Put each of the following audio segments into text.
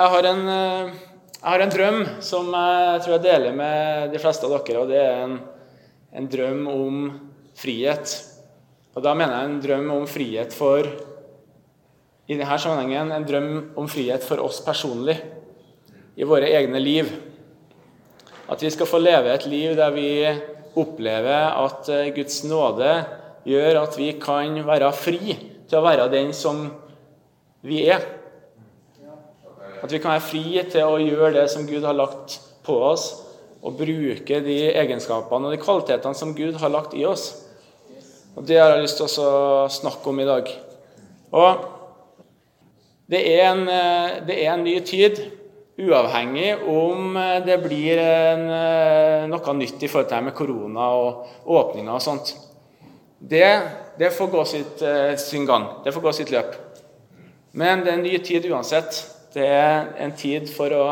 jeg har, en, eh, jeg har en drøm som jeg tror jeg deler med de fleste av dere, og det er en, en drøm om frihet. Og da mener jeg en drøm om frihet for i denne sammenhengen en drøm om frihet for oss personlig i våre egne liv. At vi skal få leve et liv der vi opplever at eh, Guds nåde gjør at vi kan være fri til å være den som vi er. At vi kan være fri til å gjøre det som Gud har lagt på oss, og bruke de egenskapene og de kvalitetene som Gud har lagt i oss. Og Det har jeg lyst til å snakke om i dag. Og det er en, eh, det er en ny tid, uavhengig om eh, det blir en, eh, noe nytt i forhold til det med korona og åpninger og sånt. Det, det får gå sitt, sin gang. Det får gå sitt løp. Men det er en ny tid uansett. Det er en tid for å,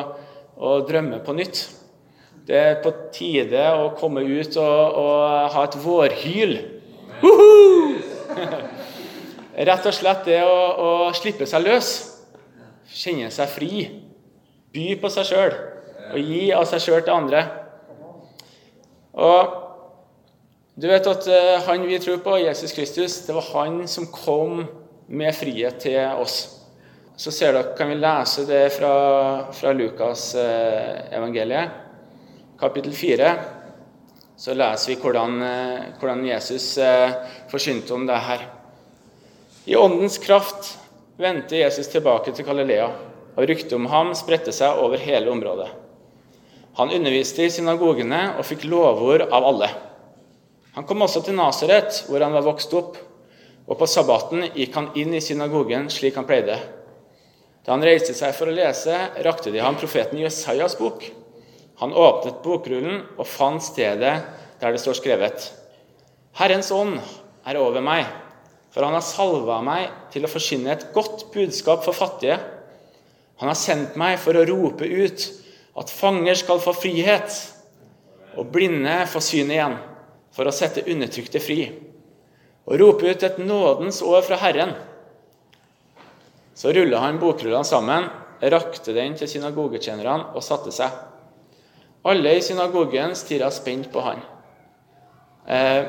å drømme på nytt. Det er på tide å komme ut og, og ha et vårhyl. Rett og slett det å, å slippe seg løs kjenne seg fri, by på seg sjøl og gi av seg sjøl til andre. Og du vet at eh, han vi tror på, Jesus Kristus, det var han som kom med frihet til oss. Så ser dere, kan vi lese det fra, fra Lukas eh, kapittel 4. Så leser vi hvordan, eh, hvordan Jesus eh, forsynte om det her. I åndens kraft vendte Jesus tilbake til Galilea, og ryktet om ham spredte seg over hele området. Han underviste i synagogene og fikk lovord av alle. Han kom også til Nasaret, hvor han var vokst opp, og på sabbaten gikk han inn i synagogen slik han pleide. Da han reiste seg for å lese, rakte de ham profeten Jesajas bok. Han åpnet bokrullen og fant stedet der det står skrevet:" Herrens ånd er over meg for han har salva meg til å forkynne et godt budskap for fattige. Han har sendt meg for å rope ut at fanger skal få frihet, og blinde få syn igjen, for å sette undertrykte fri. Og rope ut et nådens år fra Herren. Så rulla han bokrullene sammen, rakte den til synagogetjenerne og satte seg. Alle i synagogen stirra spent på han. Eh,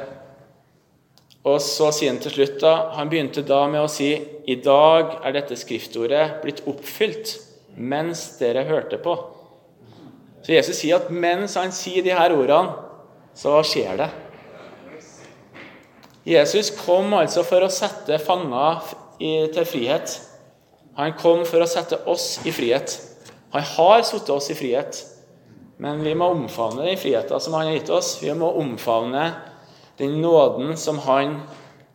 og så sier han til slutt da, Han begynte da med å si I dag er dette skriftordet blitt oppfylt mens dere hørte på. Så Jesus sier at mens han sier de her ordene, så skjer det. Jesus kom altså for å sette fanger til frihet. Han kom for å sette oss i frihet. Han har satt oss i frihet, men vi må omfavne den friheten som han har gitt oss. Vi må omfavne den nåden som han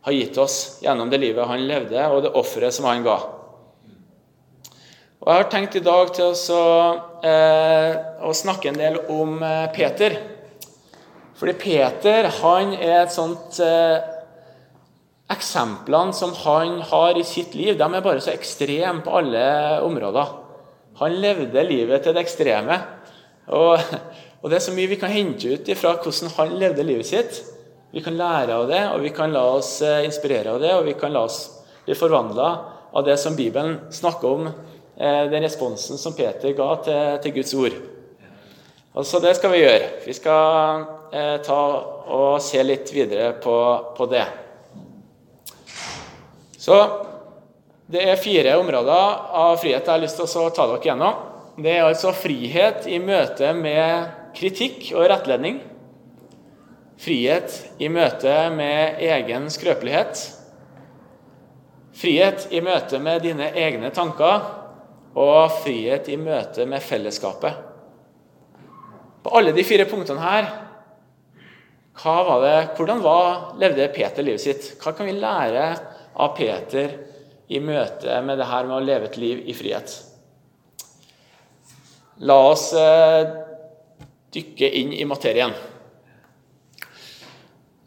har gitt oss gjennom det livet han levde, og det offeret som han ga. Og Jeg har tenkt i dag til å, eh, å snakke en del om eh, Peter. Fordi Peter han er et sånt eh, Eksemplene som han har i sitt liv, de er bare så ekstreme på alle områder. Han levde livet til det ekstreme. Og, og det er så mye vi kan hente ut ifra hvordan han levde livet sitt. Vi kan lære av det, og vi kan la oss eh, inspirere av det, og vi kan la oss bli forvandla av det som Bibelen snakker om, eh, den responsen som Peter ga til, til Guds ord. Og Så det skal vi gjøre. Vi skal eh, ta og se litt videre på, på det. Så det er fire områder av frihet jeg har lyst til å ta dere gjennom. Det er altså frihet i møte med kritikk og rettledning. Frihet i møte med egen skrøpelighet. Frihet i møte med dine egne tanker. Og frihet i møte med fellesskapet. På alle de fire punktene her var det, hvordan var, levde Peter livet sitt? Hva kan vi lære av Peter i møte med det her med å leve et liv i frihet? La oss eh, dykke inn i materien.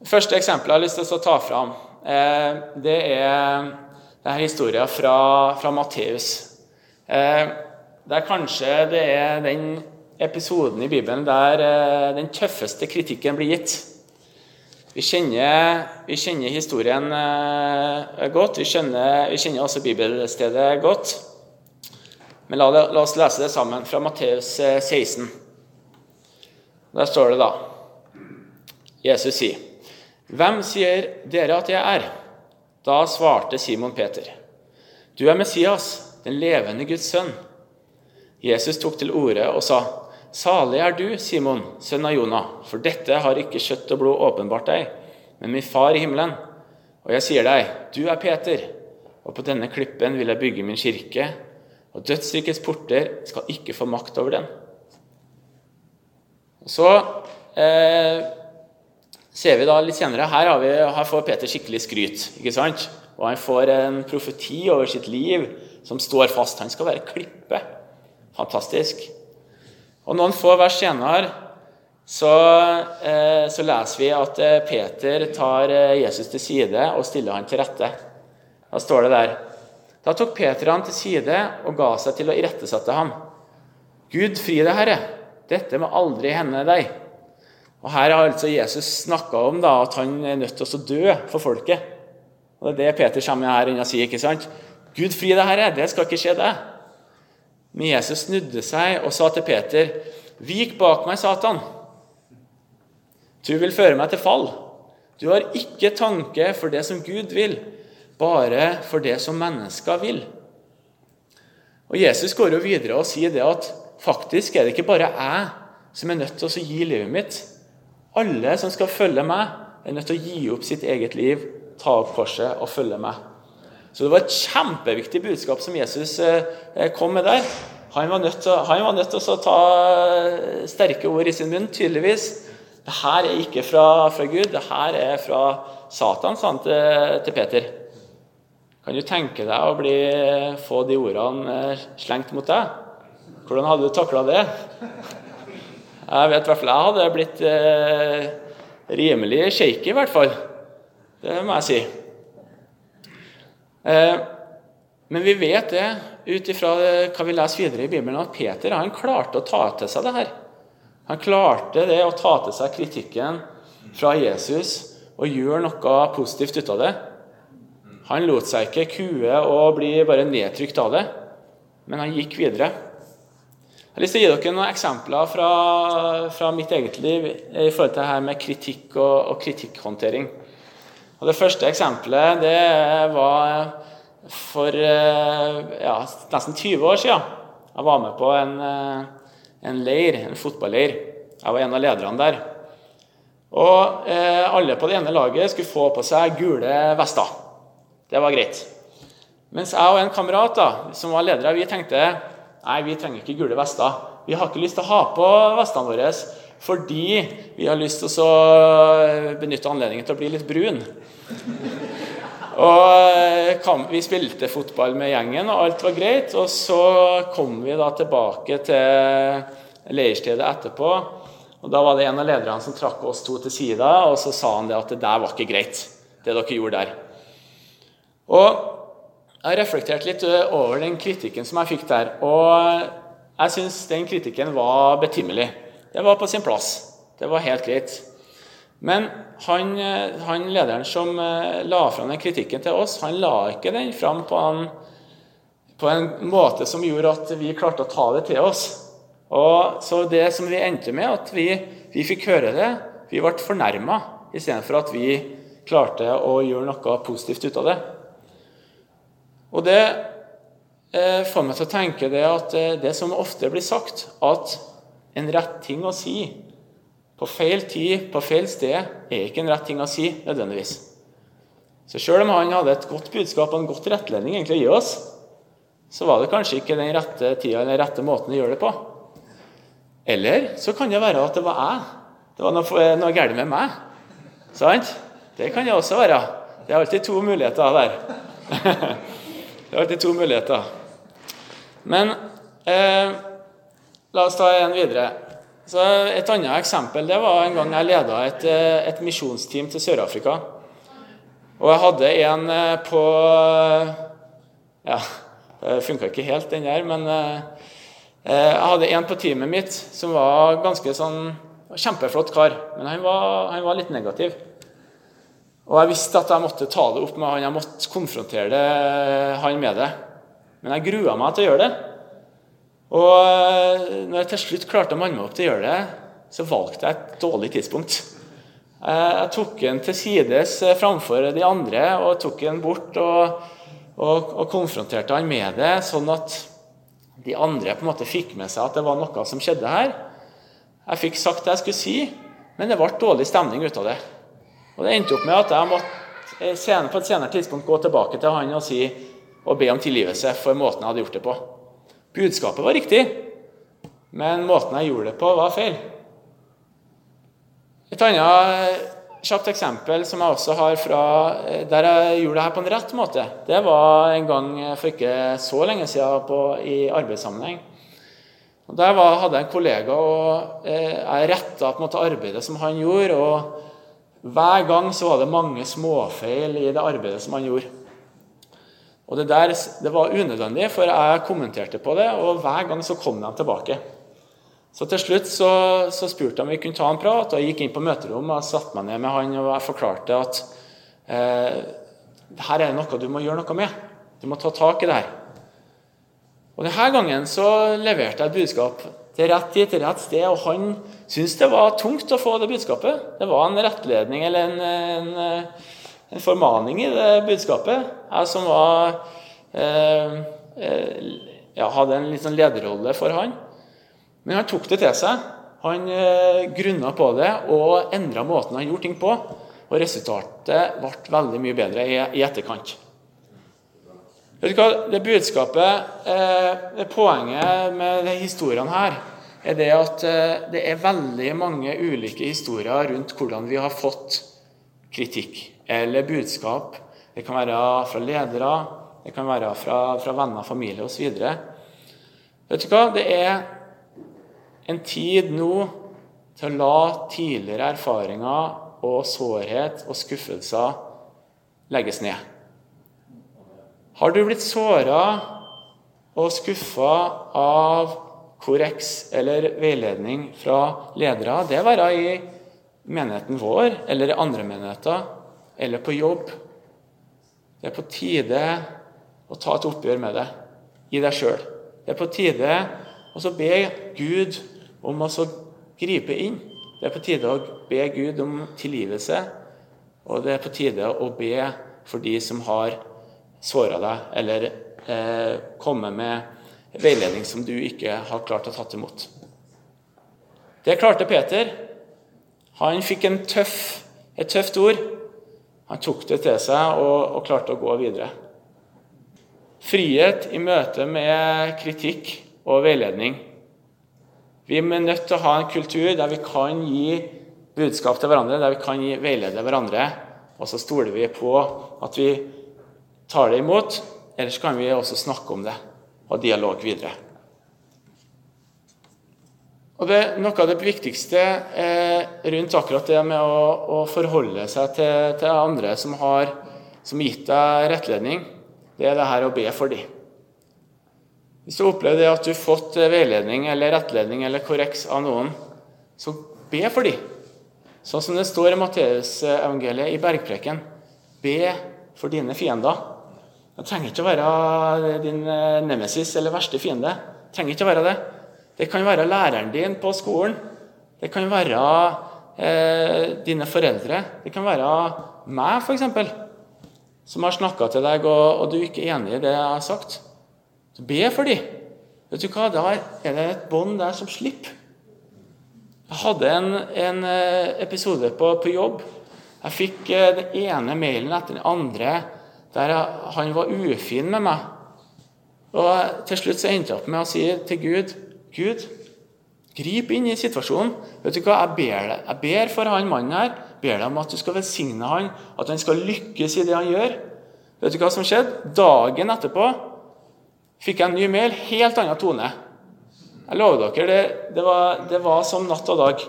Første eksempelet jeg har lyst til å ta fram, eh, det er denne historien fra, fra Matteus. Det er kanskje det er den episoden i Bibelen der eh, den tøffeste kritikken blir gitt. Vi kjenner, vi kjenner historien godt, vi kjenner, vi kjenner også bibelstedet godt. Men la, la oss lese det sammen fra Matteus 16. Eh, Der står det da Jesus sier, 'Hvem sier dere at jeg er?' Da svarte Simon Peter, 'Du er Messias, den levende Guds sønn.' Jesus tok til orde og sa, 'Salig er du, Simon, sønn av Jonah, for dette har ikke kjøtt og blod åpenbart deg, men min far i himmelen.' Og jeg sier deg, du er Peter, og på denne klippen vil jeg bygge min kirke, og dødsrikets porter skal ikke få makt over den. Og Så eh, ser vi da litt senere Her, vi, her får Peter skikkelig skryt. ikke sant? Og han får en profeti over sitt liv som står fast. Han skal være klippe. Fantastisk. Og Noen få vers senere så, eh, så leser vi at eh, Peter tar eh, Jesus til side og stiller han til rette. Da står det der Da tok Peter han til side og ga seg til å irettesette ham. Gud fri deg, Herre. Dette må aldri hende deg. Og Her har altså Jesus snakka om da, at han er nødt til å dø for folket. Og Det er det Peter kommer her inn og sier. ikke sant? Gud fri deg, Herre. Det skal ikke skje deg. Men Jesus snudde seg og sa til Peter, 'Vik bak meg, Satan.' Du vil føre meg til fall. Du har ikke tanke for det som Gud vil, bare for det som mennesker vil. Og Jesus går jo videre og sier det at faktisk er det ikke bare jeg som er nødt til å gi livet mitt. Alle som skal følge meg, er nødt til å gi opp sitt eget liv, ta opp korset og følge meg. Så det var et kjempeviktig budskap som Jesus eh, kom med der. Han var nødt til, var nødt til å ta sterke ord i sin munn, tydeligvis. Det her er ikke fra, fra Gud, det her er fra Satan, sa han til, til, Peter. Kan du tenke deg å bli, få de ordene eh, slengt mot deg? Hvordan hadde du takla det? Jeg vet i hvert fall jeg hadde blitt eh, rimelig shaky, i hvert fall. Det må jeg si. Eh, men vi vet det, ut ifra hva vi leser videre i Bibelen, at Peter han klarte å ta til seg det her. Han klarte det å ta til seg kritikken fra Jesus og gjøre noe positivt ut av det. Han lot seg ikke kue og bli bare nedtrykt av det, men han gikk videre. Jeg har lyst til å gi dere noen eksempler fra, fra mitt eget liv i forhold til det her med kritikk og, og kritikkhåndtering. Og Det første eksempelet det var for eh, ja, nesten 20 år siden. Jeg var med på en eh, en leir, en fotballeir. Jeg var en av lederne der. Og eh, alle på det ene laget skulle få på seg gule vester. Det var greit. Mens jeg og en kamerat da, som var ledere, vi tenkte nei, vi trenger ikke gule vester. Vi har ikke lyst til å ha på vestene våre fordi vi har lyst til å benytte anledningen til å bli litt brun. Og eh, Vi spilte fotball med gjengen, og alt var greit. Og så kom vi da tilbake til leirstedet etterpå. Og Da var det en av lederne som trakk oss to til side, og så sa han det at det der var ikke greit. det dere gjorde der. Og Jeg reflekterte litt over den kritikken som jeg fikk der. Og jeg syns den kritikken var betimelig. Det var på sin plass. Det var helt greit. Men han, eh, han, lederen som eh, la fram den kritikken til oss, han la ikke den fram på en, på en måte som gjorde at vi klarte å ta det til oss. Og så det som vi endte med, at vi, vi fikk høre det, vi ble fornærma istedenfor at vi klarte å gjøre noe positivt ut av det. Og det eh, får meg til å tenke det at eh, det som ofte blir sagt, at en rett ting å si på feil tid, på feil sted, er ikke en rett ting å si nødvendigvis. Så sjøl om han hadde et godt budskap og en godt rettledning egentlig å gi oss, så var det kanskje ikke den rette tida eller den rette måten å gjøre det på. Eller så kan det være at det var jeg. Det var noe, noe galt med meg. Sant? Det kan det også være. Det er alltid to muligheter der. det er alltid to muligheter. Men eh, la oss ta en videre. Så Et annet eksempel det var en gang jeg leda et, eh, et misjonsteam til Sør-Afrika. Og jeg hadde en eh, på Ja, det funka ikke helt, den der, men eh, jeg hadde en på teamet mitt som var ganske sånn Kjempeflott kar, men han var, han var litt negativ. Og jeg visste at jeg måtte ta det opp med han, jeg måtte konfrontere det, han med det. Men jeg grua meg til å gjøre det. Og eh, når jeg til slutt klarte å manne meg opp til å gjøre det, så valgte jeg et dårlig tidspunkt. Eh, jeg tok den til sides framfor de andre og tok den bort og, og, og konfronterte han med det, sånn at de andre på en måte fikk med seg at det var noe som skjedde her. Jeg fikk sagt det jeg skulle si, men det ble dårlig stemning ut av det. Og Det endte opp med at jeg måtte på et senere tidspunkt gå tilbake til han og, si, og be om tilgivelse for måten jeg hadde gjort det på. Budskapet var riktig, men måten jeg gjorde det på, var feil. Et annet kjapt eksempel som jeg også har fra der jeg gjorde det her på en rett måte, det var en gang for ikke så lenge siden på, i arbeidssammenheng. Og Der var, hadde jeg en kollega, og eh, jeg retta på en måte arbeidet som han gjorde. og Hver gang så var det mange småfeil i det arbeidet som han gjorde. Og Det der, det var unødvendig, for jeg kommenterte på det, og hver gang så kom de tilbake. Så til slutt så, så spurte jeg om vi kunne ta en prat, og jeg gikk inn på møterommet og satte meg ned med han og jeg forklarte at eh, her er det noe du må gjøre noe med. Du må ta tak i det her. Og Denne gangen så leverte jeg et budskap til rett tid, til rett sted, og han syntes det var tungt å få det budskapet. Det var en rettledning eller en, en, en formaning i det budskapet. Jeg som var eh, eh, ja, hadde en litt sånn lederrolle for han. Men han tok det til seg. Han eh, grunna på det og endra måten han gjorde ting på. Og resultatet ble veldig mye bedre i, i etterkant. Vet du hva? Det budskapet, eh, det poenget med de historiene her, er det at eh, det er veldig mange ulike historier rundt hvordan vi har fått kritikk eller budskap. Det kan være fra ledere, det kan være fra, fra venner, familie osv. Vet du hva? Det er en tid nå til å la tidligere erfaringer og sårhet og skuffelser legges ned. Har du blitt såra og skuffa av korreks eller veiledning fra ledere, det være i menigheten vår eller i andre menigheter eller på jobb Det er på tide å ta et oppgjør med det i deg sjøl. Det er på tide å be Gud om å gripe inn. Det er på tide å be Gud om tilgivelse, og det er på tide å be for de som har såra deg, eller eh, komme med veiledning som du ikke har klart å tatt imot. Det klarte Peter. Han fikk tøff, et tøft ord. Han tok det til seg og, og klarte å gå videre. Frihet i møte med kritikk og veiledning. Vi er nødt til å ha en kultur der vi kan gi budskap til hverandre, der vi kan gi veilede hverandre. Og så stoler vi på at vi tar det imot, ellers kan vi også snakke om det og dialog videre. Og det, Noe av det viktigste eh, rundt akkurat det med å, å forholde seg til, til, andre som har som gitt deg rettledning, det er det her å be for dem. Hvis du opplever det at du har fått veiledning eller rettledning eller korreks av noen, så be for dem. Sånn som det står i Matteusevangeliet i bergpreken. Be for dine fiender. Det trenger ikke å være din eh, nemesis eller verste fiende. Det trenger ikke å være det. Det kan være læreren din på skolen. Det kan være eh, dine foreldre. Det kan være meg, f.eks., som har snakka til deg, og, og, du ikke er enig i det jeg har sagt. Så be for dem. Vet du hva? Da er det et bånd der som slipper. Jeg hadde en, en eh, episode på, på, jobb. Jeg fikk eh, den ene mailen etter den andre der han var ufin med meg. Og Til slutt så endte jeg opp med å si til Gud Gud, grip inn i situasjonen. Vet du hva, Jeg ber, deg, jeg ber for han mannen her, ber deg om at du skal velsigne han, at han skal lykkes i det han gjør. Vet du hva som skjedde? Dagen etterpå fikk jeg en ny mail, helt annen tone. Jeg lover dere, det, det, var, det var som natt og dag.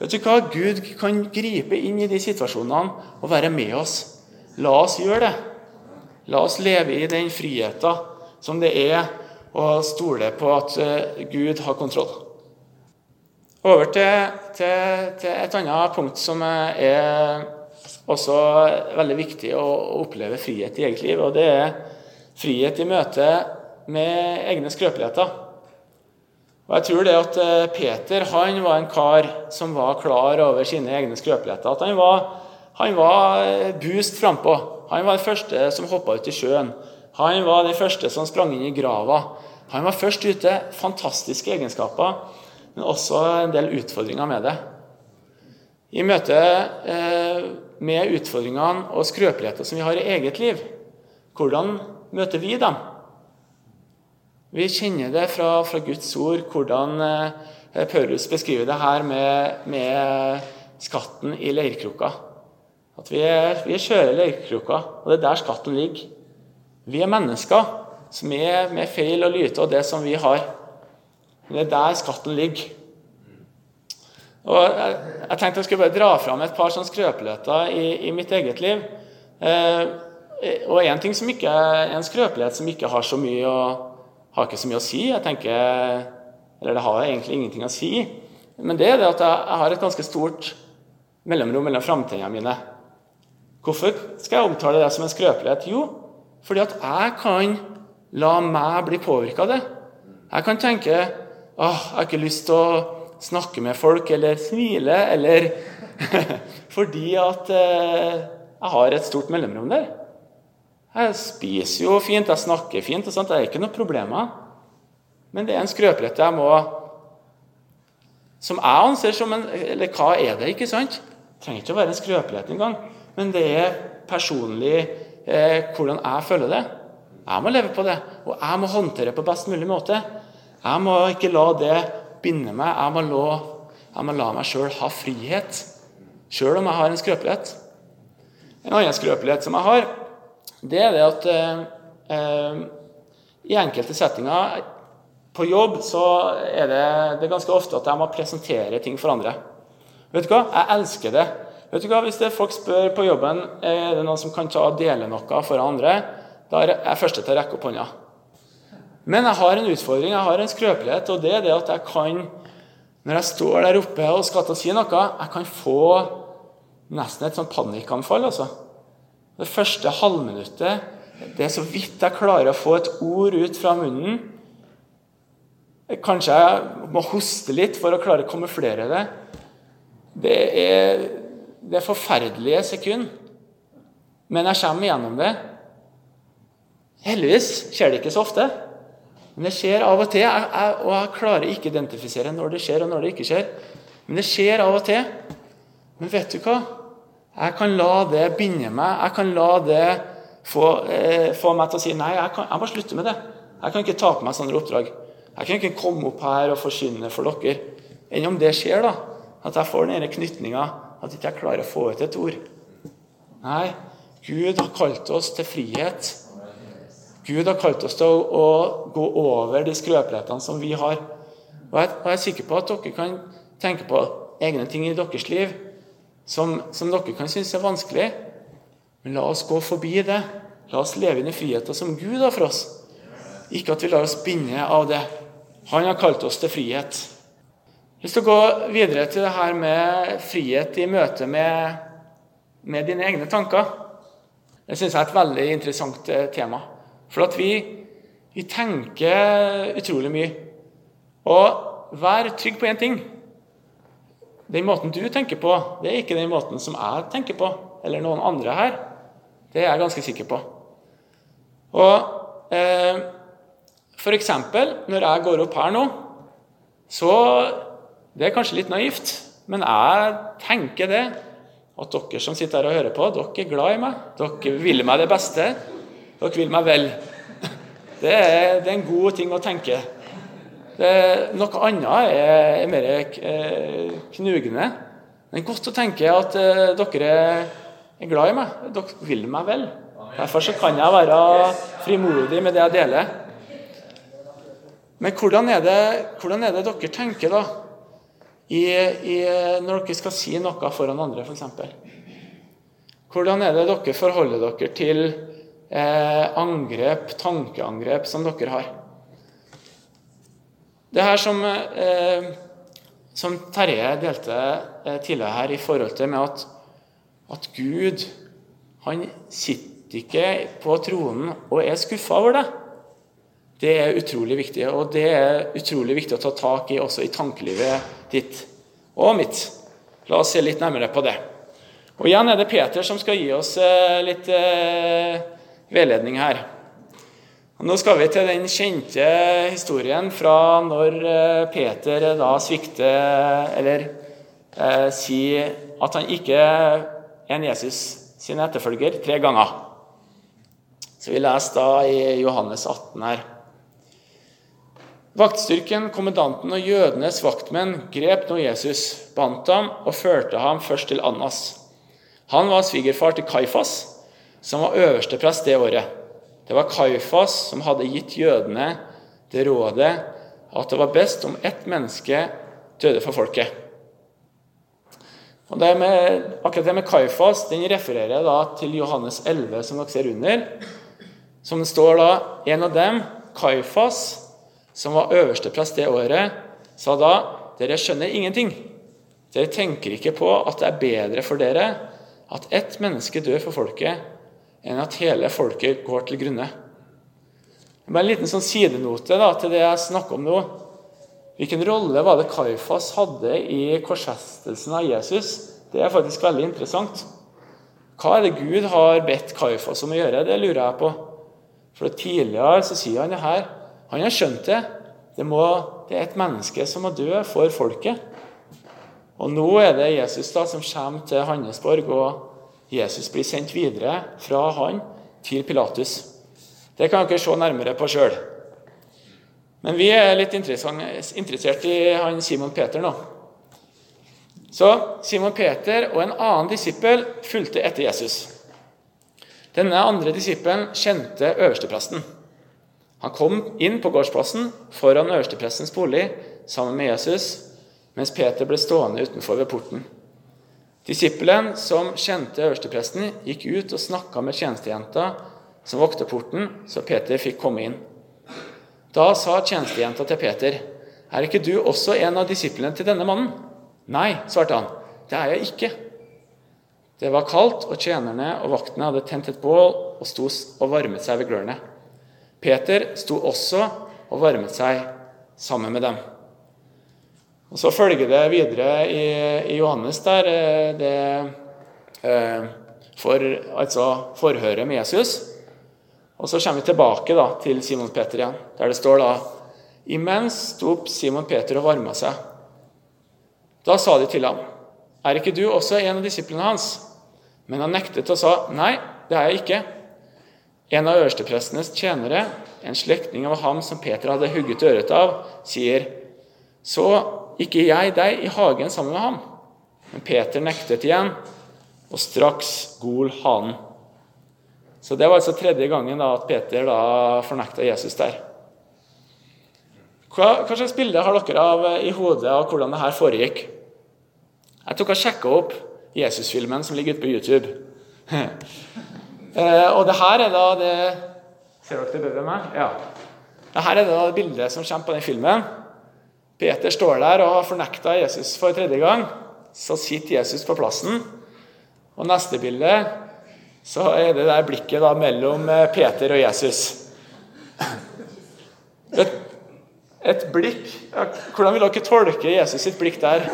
Vet du hva? Gud kan gripe inn i de situasjonene og være med oss. La oss gjøre det. La oss leve i den friheten som det er å stole på at eh, Gud har kontroll. Over til, til, til et annet punkt som er også veldig viktig å oppleve frihet i eget liv. og Det er frihet i møte med egne skrøpeligheter. Og jeg tror det at eh, Peter han var en kar som var klar over sine egne skrøpeligheter. At han var, han var eh, boost frampå. Han var den første som hoppa ut i sjøen. Han var den første som sprang inn i grava. Han var først ute. Fantastiske egenskaper, men også en del utfordringer med det. I møte eh, med utfordringene og skrøpeligheter som vi har i eget liv, hvordan møter vi dem? Vi kjenner det fra, fra Guds ord, hvordan eh, Paulus beskriver det her med, med skatten i leirkrukka. At vi vi kjører skjøre leirkrukka, og det er der skatten ligger. Vi er mennesker som er med feil og lyte og det som vi har. Det er der skatten ligger. Og jeg, jeg tenkte jeg skulle bare dra fram et par sånne skrøpeligheter i, i, mitt eget liv. Eh, og en ting som ikke, en skrøpelighet som ikke har så mye å har ikke så mye å si. Jeg tenker, Eller det har egentlig ingenting å si. Men det er det at jeg, har et ganske stort mellomrom mellom framtidene mine. Hvorfor skal jeg omtale det som en skrøpelighet? Jo, fordi at jeg kan la meg bli påvirka av det. Jeg kan tenke åh, jeg har ikke lyst til å snakke med folk eller smile, eller Fordi at eh, jeg har et stort mellomrom der. Jeg spiser jo fint, jeg snakker fint, og sånt, det er ikke noe problemer. Men det er en skrøpelighet jeg må Som jeg anser som en Eller hva er det, ikke sant? Det trenger ikke å være en skrøpelighet engang. Men det er personlig eh, hvordan jeg føler det. Jeg må leve på det, og jeg må håndtere på best mulig måte. Jeg må ikke la det binde meg. Jeg må la, jeg må la meg sjøl ha frihet, sjøl om jeg har en skrøpelighet. En annen skrøpelighet som jeg har, det er det at eh, eh, i enkelte settinger på jobb så er det, det er ganske ofte at jeg må presentere ting for andre. Vet du hva? Jeg elsker det. Vet du hva? Hvis det folk spør på jobben er det noen som kan ta og dele noe for andre, da er jeg første til å rekke opp hånda. Men jeg har en utfordring, jeg har en skrøpelighet, og det er det at jeg kan, når jeg står der oppe og skal til å si noe, jeg kan få nesten et sånn panikkanfall. altså. Det første halvminuttet det er så vidt jeg klarer å få et ord ut fra munnen. Kanskje jeg må hoste litt for å klare å kamuflere det. Det er, det er forferdelige sekund, Men jeg kommer gjennom det. Heldigvis skjer det ikke så ofte. Men det skjer av og til, jeg, jeg, og jeg klarer ikke å identifisere når det skjer, og når det ikke skjer. Men det skjer av og til. Men vet du hva? Jeg kan la det binde meg. Jeg kan la det få, eh, få meg til å si nei, jeg, kan, jeg må slutte med det. Jeg kan ikke ta på meg sånne oppdrag. Jeg kan ikke komme opp her og forkynne for dere. Enn om det skjer, da. At jeg får den knytninga. At ikke jeg klarer å få ut et ord. Nei, Gud har kalt oss til frihet. Gud har kalt oss til å, gå over de skrøpelighetene som vi har. Og jeg, og jeg er sikker på at dere kan tenke på egne ting i deres liv som, som dere kan synes er vanskelig. Men la oss gå forbi det. La oss leve inn i friheten som Gud har for oss. Ikke at vi lar oss binde av det. Han har kalt oss til frihet. Hvis å gå videre til det her med frihet i møte med, med dine egne tanker. Det syns jeg er et veldig interessant eh, tema. For at vi, vi tenker utrolig mye. Og vær trygg på én ting. Den måten du tenker på, det er ikke den måten som jeg tenker på, eller noen andre her. Det er jeg ganske sikker på. Og eh, f.eks. når jeg går opp her nå, så Det er kanskje litt naivt, men jeg tenker det. At dere som sitter her og hører på, dere er glad i meg. Dere vil meg det beste. Dere vil meg vel. Det er, det er en god ting å tenke. Det, noe annet er, er mer eh, knugende. Det er godt å tenke at uh, dere er glad i meg. Dere vil meg vel. Derfor så kan jeg være frimodig med det jeg deler. Men hvordan er det, hvordan er det dere tenker da, i, i, når dere skal si noe foran andre, f.eks.? Hvordan er det dere forholder dere til eh, angrep, tankeangrep som dere har? Det her som, eh, som Terje delte eh, tidligere her i forhold til med at, at Gud han sitter ikke på tronen og er skuffa over det. Det er utrolig viktig, og det er utrolig viktig å ta tak i også i tankelivet ditt og mitt. La oss se litt nærmere på det. Og Igjen er det Peter som skal gi oss eh, litt eh, veiledning her. Og nå skal vi til den kjente historien fra når eh, Peter da svikter Eller eh, sier at han ikke er en Jesus sin etterfølger tre ganger. Så vi leser da i Johannes 18 her. Vaktstyrken, kommandanten og jødenes vaktmenn grep nå Jesus, bandt ham og førte ham først til Annas. Han var svigerfar til Kaifas, som var øverste prest det året. Det var Kaifas som hadde gitt jødene det rådet at det var best om ett menneske døde for folket. Og det med, akkurat det med Kaifas den refererer da til Johannes 11, som dere ser under. Som det står da En av dem, Kaifas, som var øverste prest det året, sa da dere skjønner ingenting. Dere tenker ikke på at det er bedre for dere at ett menneske dør for folket, enn at hele folket går til grunne. Bare en liten sånn sidenote da, til det jeg snakker om nå. Hvilken rolle var det Kaifas hadde i korsfestelsen av Jesus? Det er faktisk veldig interessant. Hva er det Gud har bedt Kaifas om å gjøre? Det lurer jeg på. For Tidligere så sier han det her. Han har skjønt det. Det, må, det er et menneske som må dø for folket. Og Nå er det Jesus da som kommer til Hannesborg, og Jesus blir sendt videre fra han til Pilatus. Det kan dere se nærmere på sjøl. Men vi er litt interessert i han Simon Peter nå. Så Simon Peter og en annen disippel fulgte etter Jesus. Denne andre disippelen kjente øverstepresten. Han kom inn på gårdsplassen foran øversteprestens bolig sammen med Jesus, mens Peter ble stående utenfor ved porten. Disippelen som kjente øverstepresten, gikk ut og snakka med tjenestejenta som vokta porten, så Peter fikk komme inn. Da sa tjenestejenta til Peter, 'Er ikke du også en av disiplene til denne mannen?' 'Nei', svarte han. 'Det er jeg ikke.' Det var kaldt, og tjenerne og vaktene hadde tent et bål og sto og varmet seg ved glørne. Peter sto også og varmet seg sammen med dem. Og Så følger det videre i, i Johannes der eh, det eh, for, altså forhøret med Jesus. Og Så kommer vi tilbake da, til Simon Peter igjen, der det står da Imens sto opp Simon Peter og varma seg. Da sa de til ham, 'Er ikke du også en av disiplene hans?' Men han nektet og sa, 'Nei, det er jeg ikke.' En av øversteprestenes tjenere, en slektning av ham som Peter hadde hugget øret av, sier, Så ikke jeg deg i hagen sammen med ham? Men Peter nektet igjen, og straks gol hanen. Så Det var altså tredje gangen da at Peter da fornekta Jesus der. Hva, hva, slags bilde har dere av, i hodet av hvordan det her foregikk? Jeg tok og sjekka opp Jesus-filmen som ligger ute på YouTube. Eh, og det her er da det Ser dere det bedre enn meg? Ja. Det her er da bildet som kommer på den filmen. Peter står der og har fornekta Jesus for tredje gang. Så sitter Jesus på plassen. Og neste bilde så er det der blikket da mellom eh, Peter og Jesus. Et, et blikk Hvordan vil dere tolke Jesus sitt blikk der?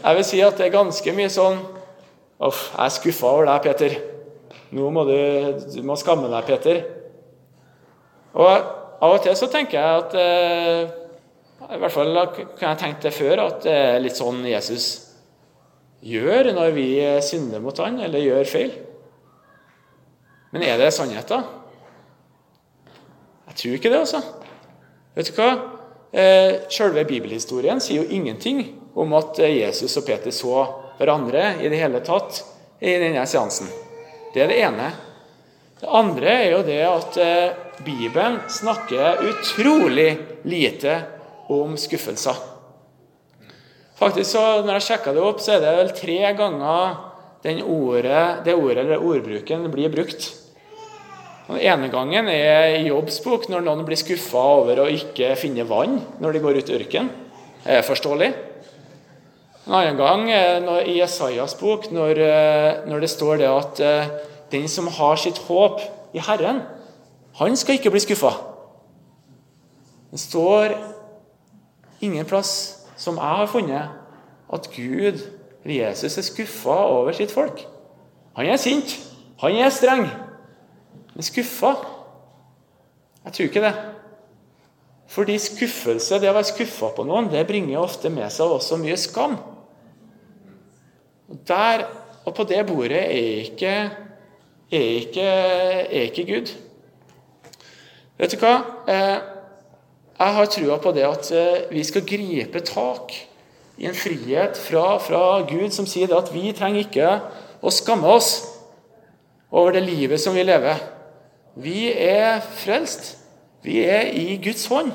Jeg vil si at det er ganske mye sånn Uff, jeg er skuffa over deg, Peter. Nå må du, du må skamme deg, Peter. Og Av og til så tenker jeg at eh, I hvert fall kan jeg tenkt det før, at det er litt sånn Jesus gjør når vi synder mot han, eller gjør feil. Men er det sannhet, da? Jeg tror ikke det, altså. Vet du hva? Eh, selve bibelhistorien sier jo ingenting om at Jesus og Peter så hverandre i det hele tatt i denne seansen. Det er det ene. Det andre er jo det at eh, Bibelen snakker utrolig lite om skuffelser. Faktisk så, Når jeg sjekka det opp, så er det vel tre ganger ordet, det ordet eller ordbruken blir brukt. Den ene gangen er i Jobbs bok, når noen blir skuffa over å ikke finne vann når de går ut i ørkenen. Det er forståelig. En annen gang i Jesajas bok, når, eh, når, det står det at eh, den som har sitt håp i Herren, Han skal ikke bli skuffa. Det står ingen plass som jeg har funnet, at Gud, Jesus, er skuffa over sitt folk. Han er sint. Han er streng. Men skuffa? Jeg tror ikke det. Fordi skuffelse, det å være skuffa på noen, det bringer ofte med seg også mye skam. Der, og på det bordet er ikke, er ikke, er ikke Gud. Vet du hva? Eh, jeg har trua på det at eh, vi skal gripe tak i en frihet fra, fra Gud som sier at vi trenger ikke å skamme oss over det livet som vi lever. Vi er frelst. Vi er i Guds hånd.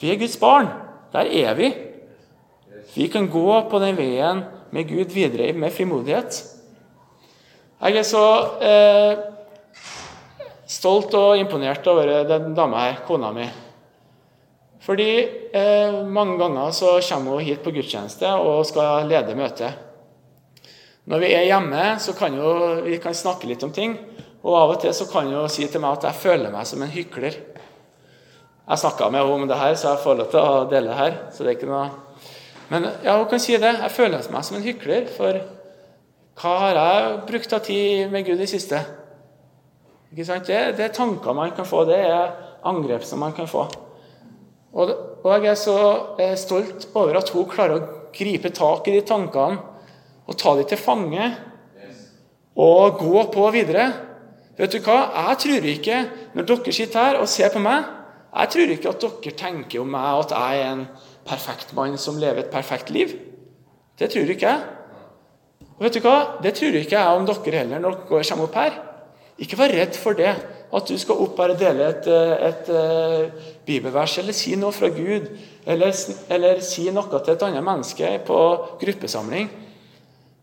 Vi er Guds barn. Der er vi. Vi kan gå på den veien med Gud videre med frimodighet. Jeg er så eh, stolt og imponert over den dama her, kona mi. Fordi eh, mange ganger så kommer hun hit på gudstjeneste og skal lede møtet. Når vi er hjemme, så kan jo, vi kan snakke litt om ting. Og av og til så kan hun si til meg at jeg føler meg som en hykler. Jeg snakka med henne om det her, så jeg får lov til å dele det her. så det er ikke noe... Men ja, hun kan si det. Jeg føler meg som en hykler. For hva har jeg brukt av tid med Gud i siste? Ikke sant? Det, det, er tanker man kan få. Det er angrep som man kan få. Og, og jeg er så stolt over at hun klarer å gripe tak i de tankene og ta dem til fange og gå på videre. Vet du hva? Jeg tror ikke, når dere sitter her og ser på meg jeg tror ikke at dere tenker om meg at jeg er en perfekt mann som lever et perfekt liv. Det tror ikke jeg. Og vet du hva? Det tror ikke jeg om dere heller når dere kommer opp her. Ikke vær redd for det, at du skal opp her og dele et, et, et, eh, bibelvers eller si noe fra Gud, eller, eller si noe til et annet menneske på gruppesamling.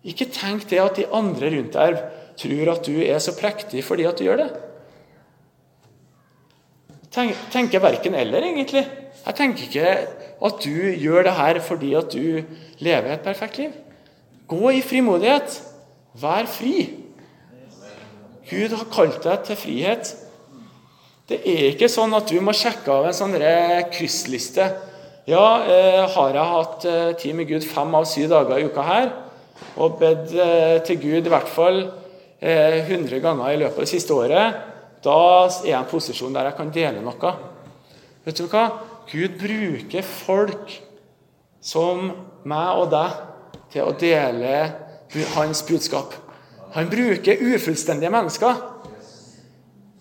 Ikke tenk det at de andre rundt deg tror at du er så prektig fordi at du gjør det tenker verken eller, egentlig. Jeg tenker ikke at du gjør det her fordi at du lever et perfekt liv. Gå i frimodighet. Vær fri. Gud har kalt deg til frihet. Det er ikke sånn at du må sjekke av en sånn kryssliste. Ja, eh, har jeg hatt eh, tid med Gud fem av syv dager i uka her, og bedt eh, til Gud i hvert fall eh, 100 ganger i løpet av det siste året, da er jeg i en posisjon der jeg kan dele noe. Vet du hva? Gud bruker folk som meg og deg til å dele hans budskap. Han bruker ufullstendige mennesker.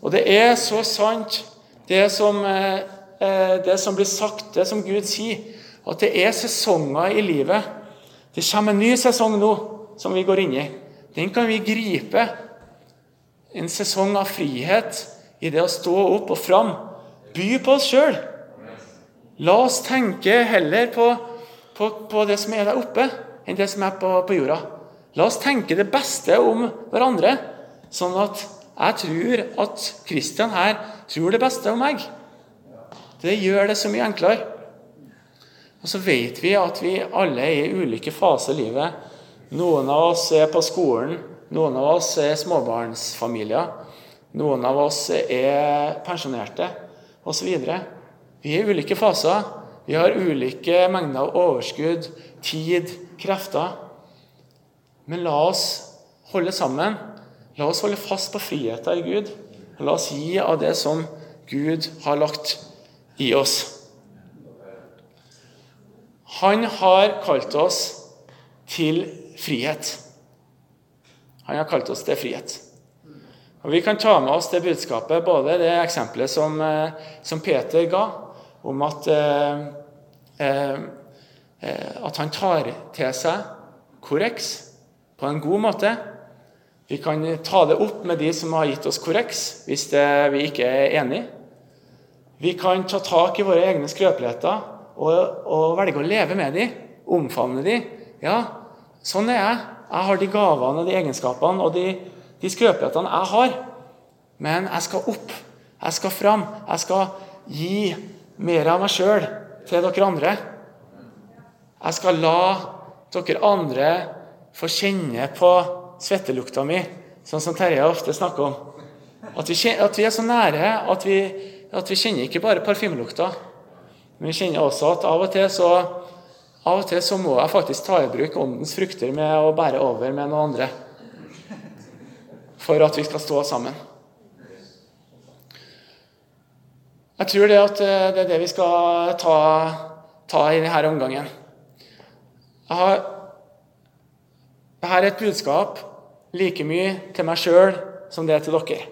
Og det er så sant, det som, eh, eh, det som blir sagt, det som Gud sier, at det er sesonger i livet. Det kommer en ny sesong nå som vi går inn i. Den kan vi gripe en sesong av frihet i det å stå opp og fram. By på oss sjøl. La oss tenke heller på, på, på, det som er der oppe, enn det som er på, på, jorda. La oss tenke det beste om hverandre, sånn at jeg tror at Kristian her tror det beste om meg. Det gjør det så mye enklere. Og så vet vi at vi alle er i ulike faser i livet. Noen av oss er på skolen, noen av oss er småbarnsfamilier. Noen av oss er pensjonerte osv. Vi er i ulike faser. Vi har ulike mengder av overskudd, tid, krefter. Men la oss holde sammen. La oss holde fast på friheten i Gud. La oss gi av det som Gud har lagt i oss. Han har kalt oss til frihet. Han har kalt oss til frihet. Og Vi kan ta med oss det budskapet, både det eksempelet som, eh, som Peter ga, om at, eh, eh, at han tar til seg korreks på en god måte. Vi kan ta det opp med de som har gitt oss korreks, hvis det, vi ikke er enige. Vi kan ta tak i våre egne skrøpeligheter og, og velge å leve med dem, omfavne dem. Ja, sånn er jeg. Jeg har de gavene og de egenskapene og de, de skrøpelighetene jeg har. Men jeg skal opp. Jeg skal fram. Jeg skal gi mer av meg sjøl til dere andre. Jeg skal la dere andre få kjenne på svettelukta mi, sånn som Terje ofte snakker om. At vi, at vi er så nære at vi, at vi kjenner ikke bare parfymelukta. Men vi kjenner også at av og til så av og til så må jeg faktisk ta i bruk åndens frukter med å bære over med noen andre. For at vi skal stå sammen. Jeg tror det at eh, det er det vi skal ta, ta i denne omgangen. Jeg har, dette er et budskap like mye til meg sjøl som det er til dere.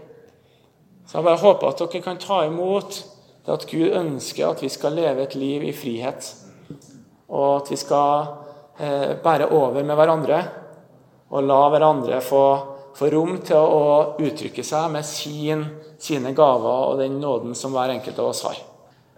Så jeg bare håper at dere kan ta imot det at Gud ønsker at vi skal leve et liv i frihet. Og at vi skal eh, bære over med hverandre og la hverandre få, få, rom til å uttrykke seg med sin, sine gaver og den nåden som hver enkelt av oss har.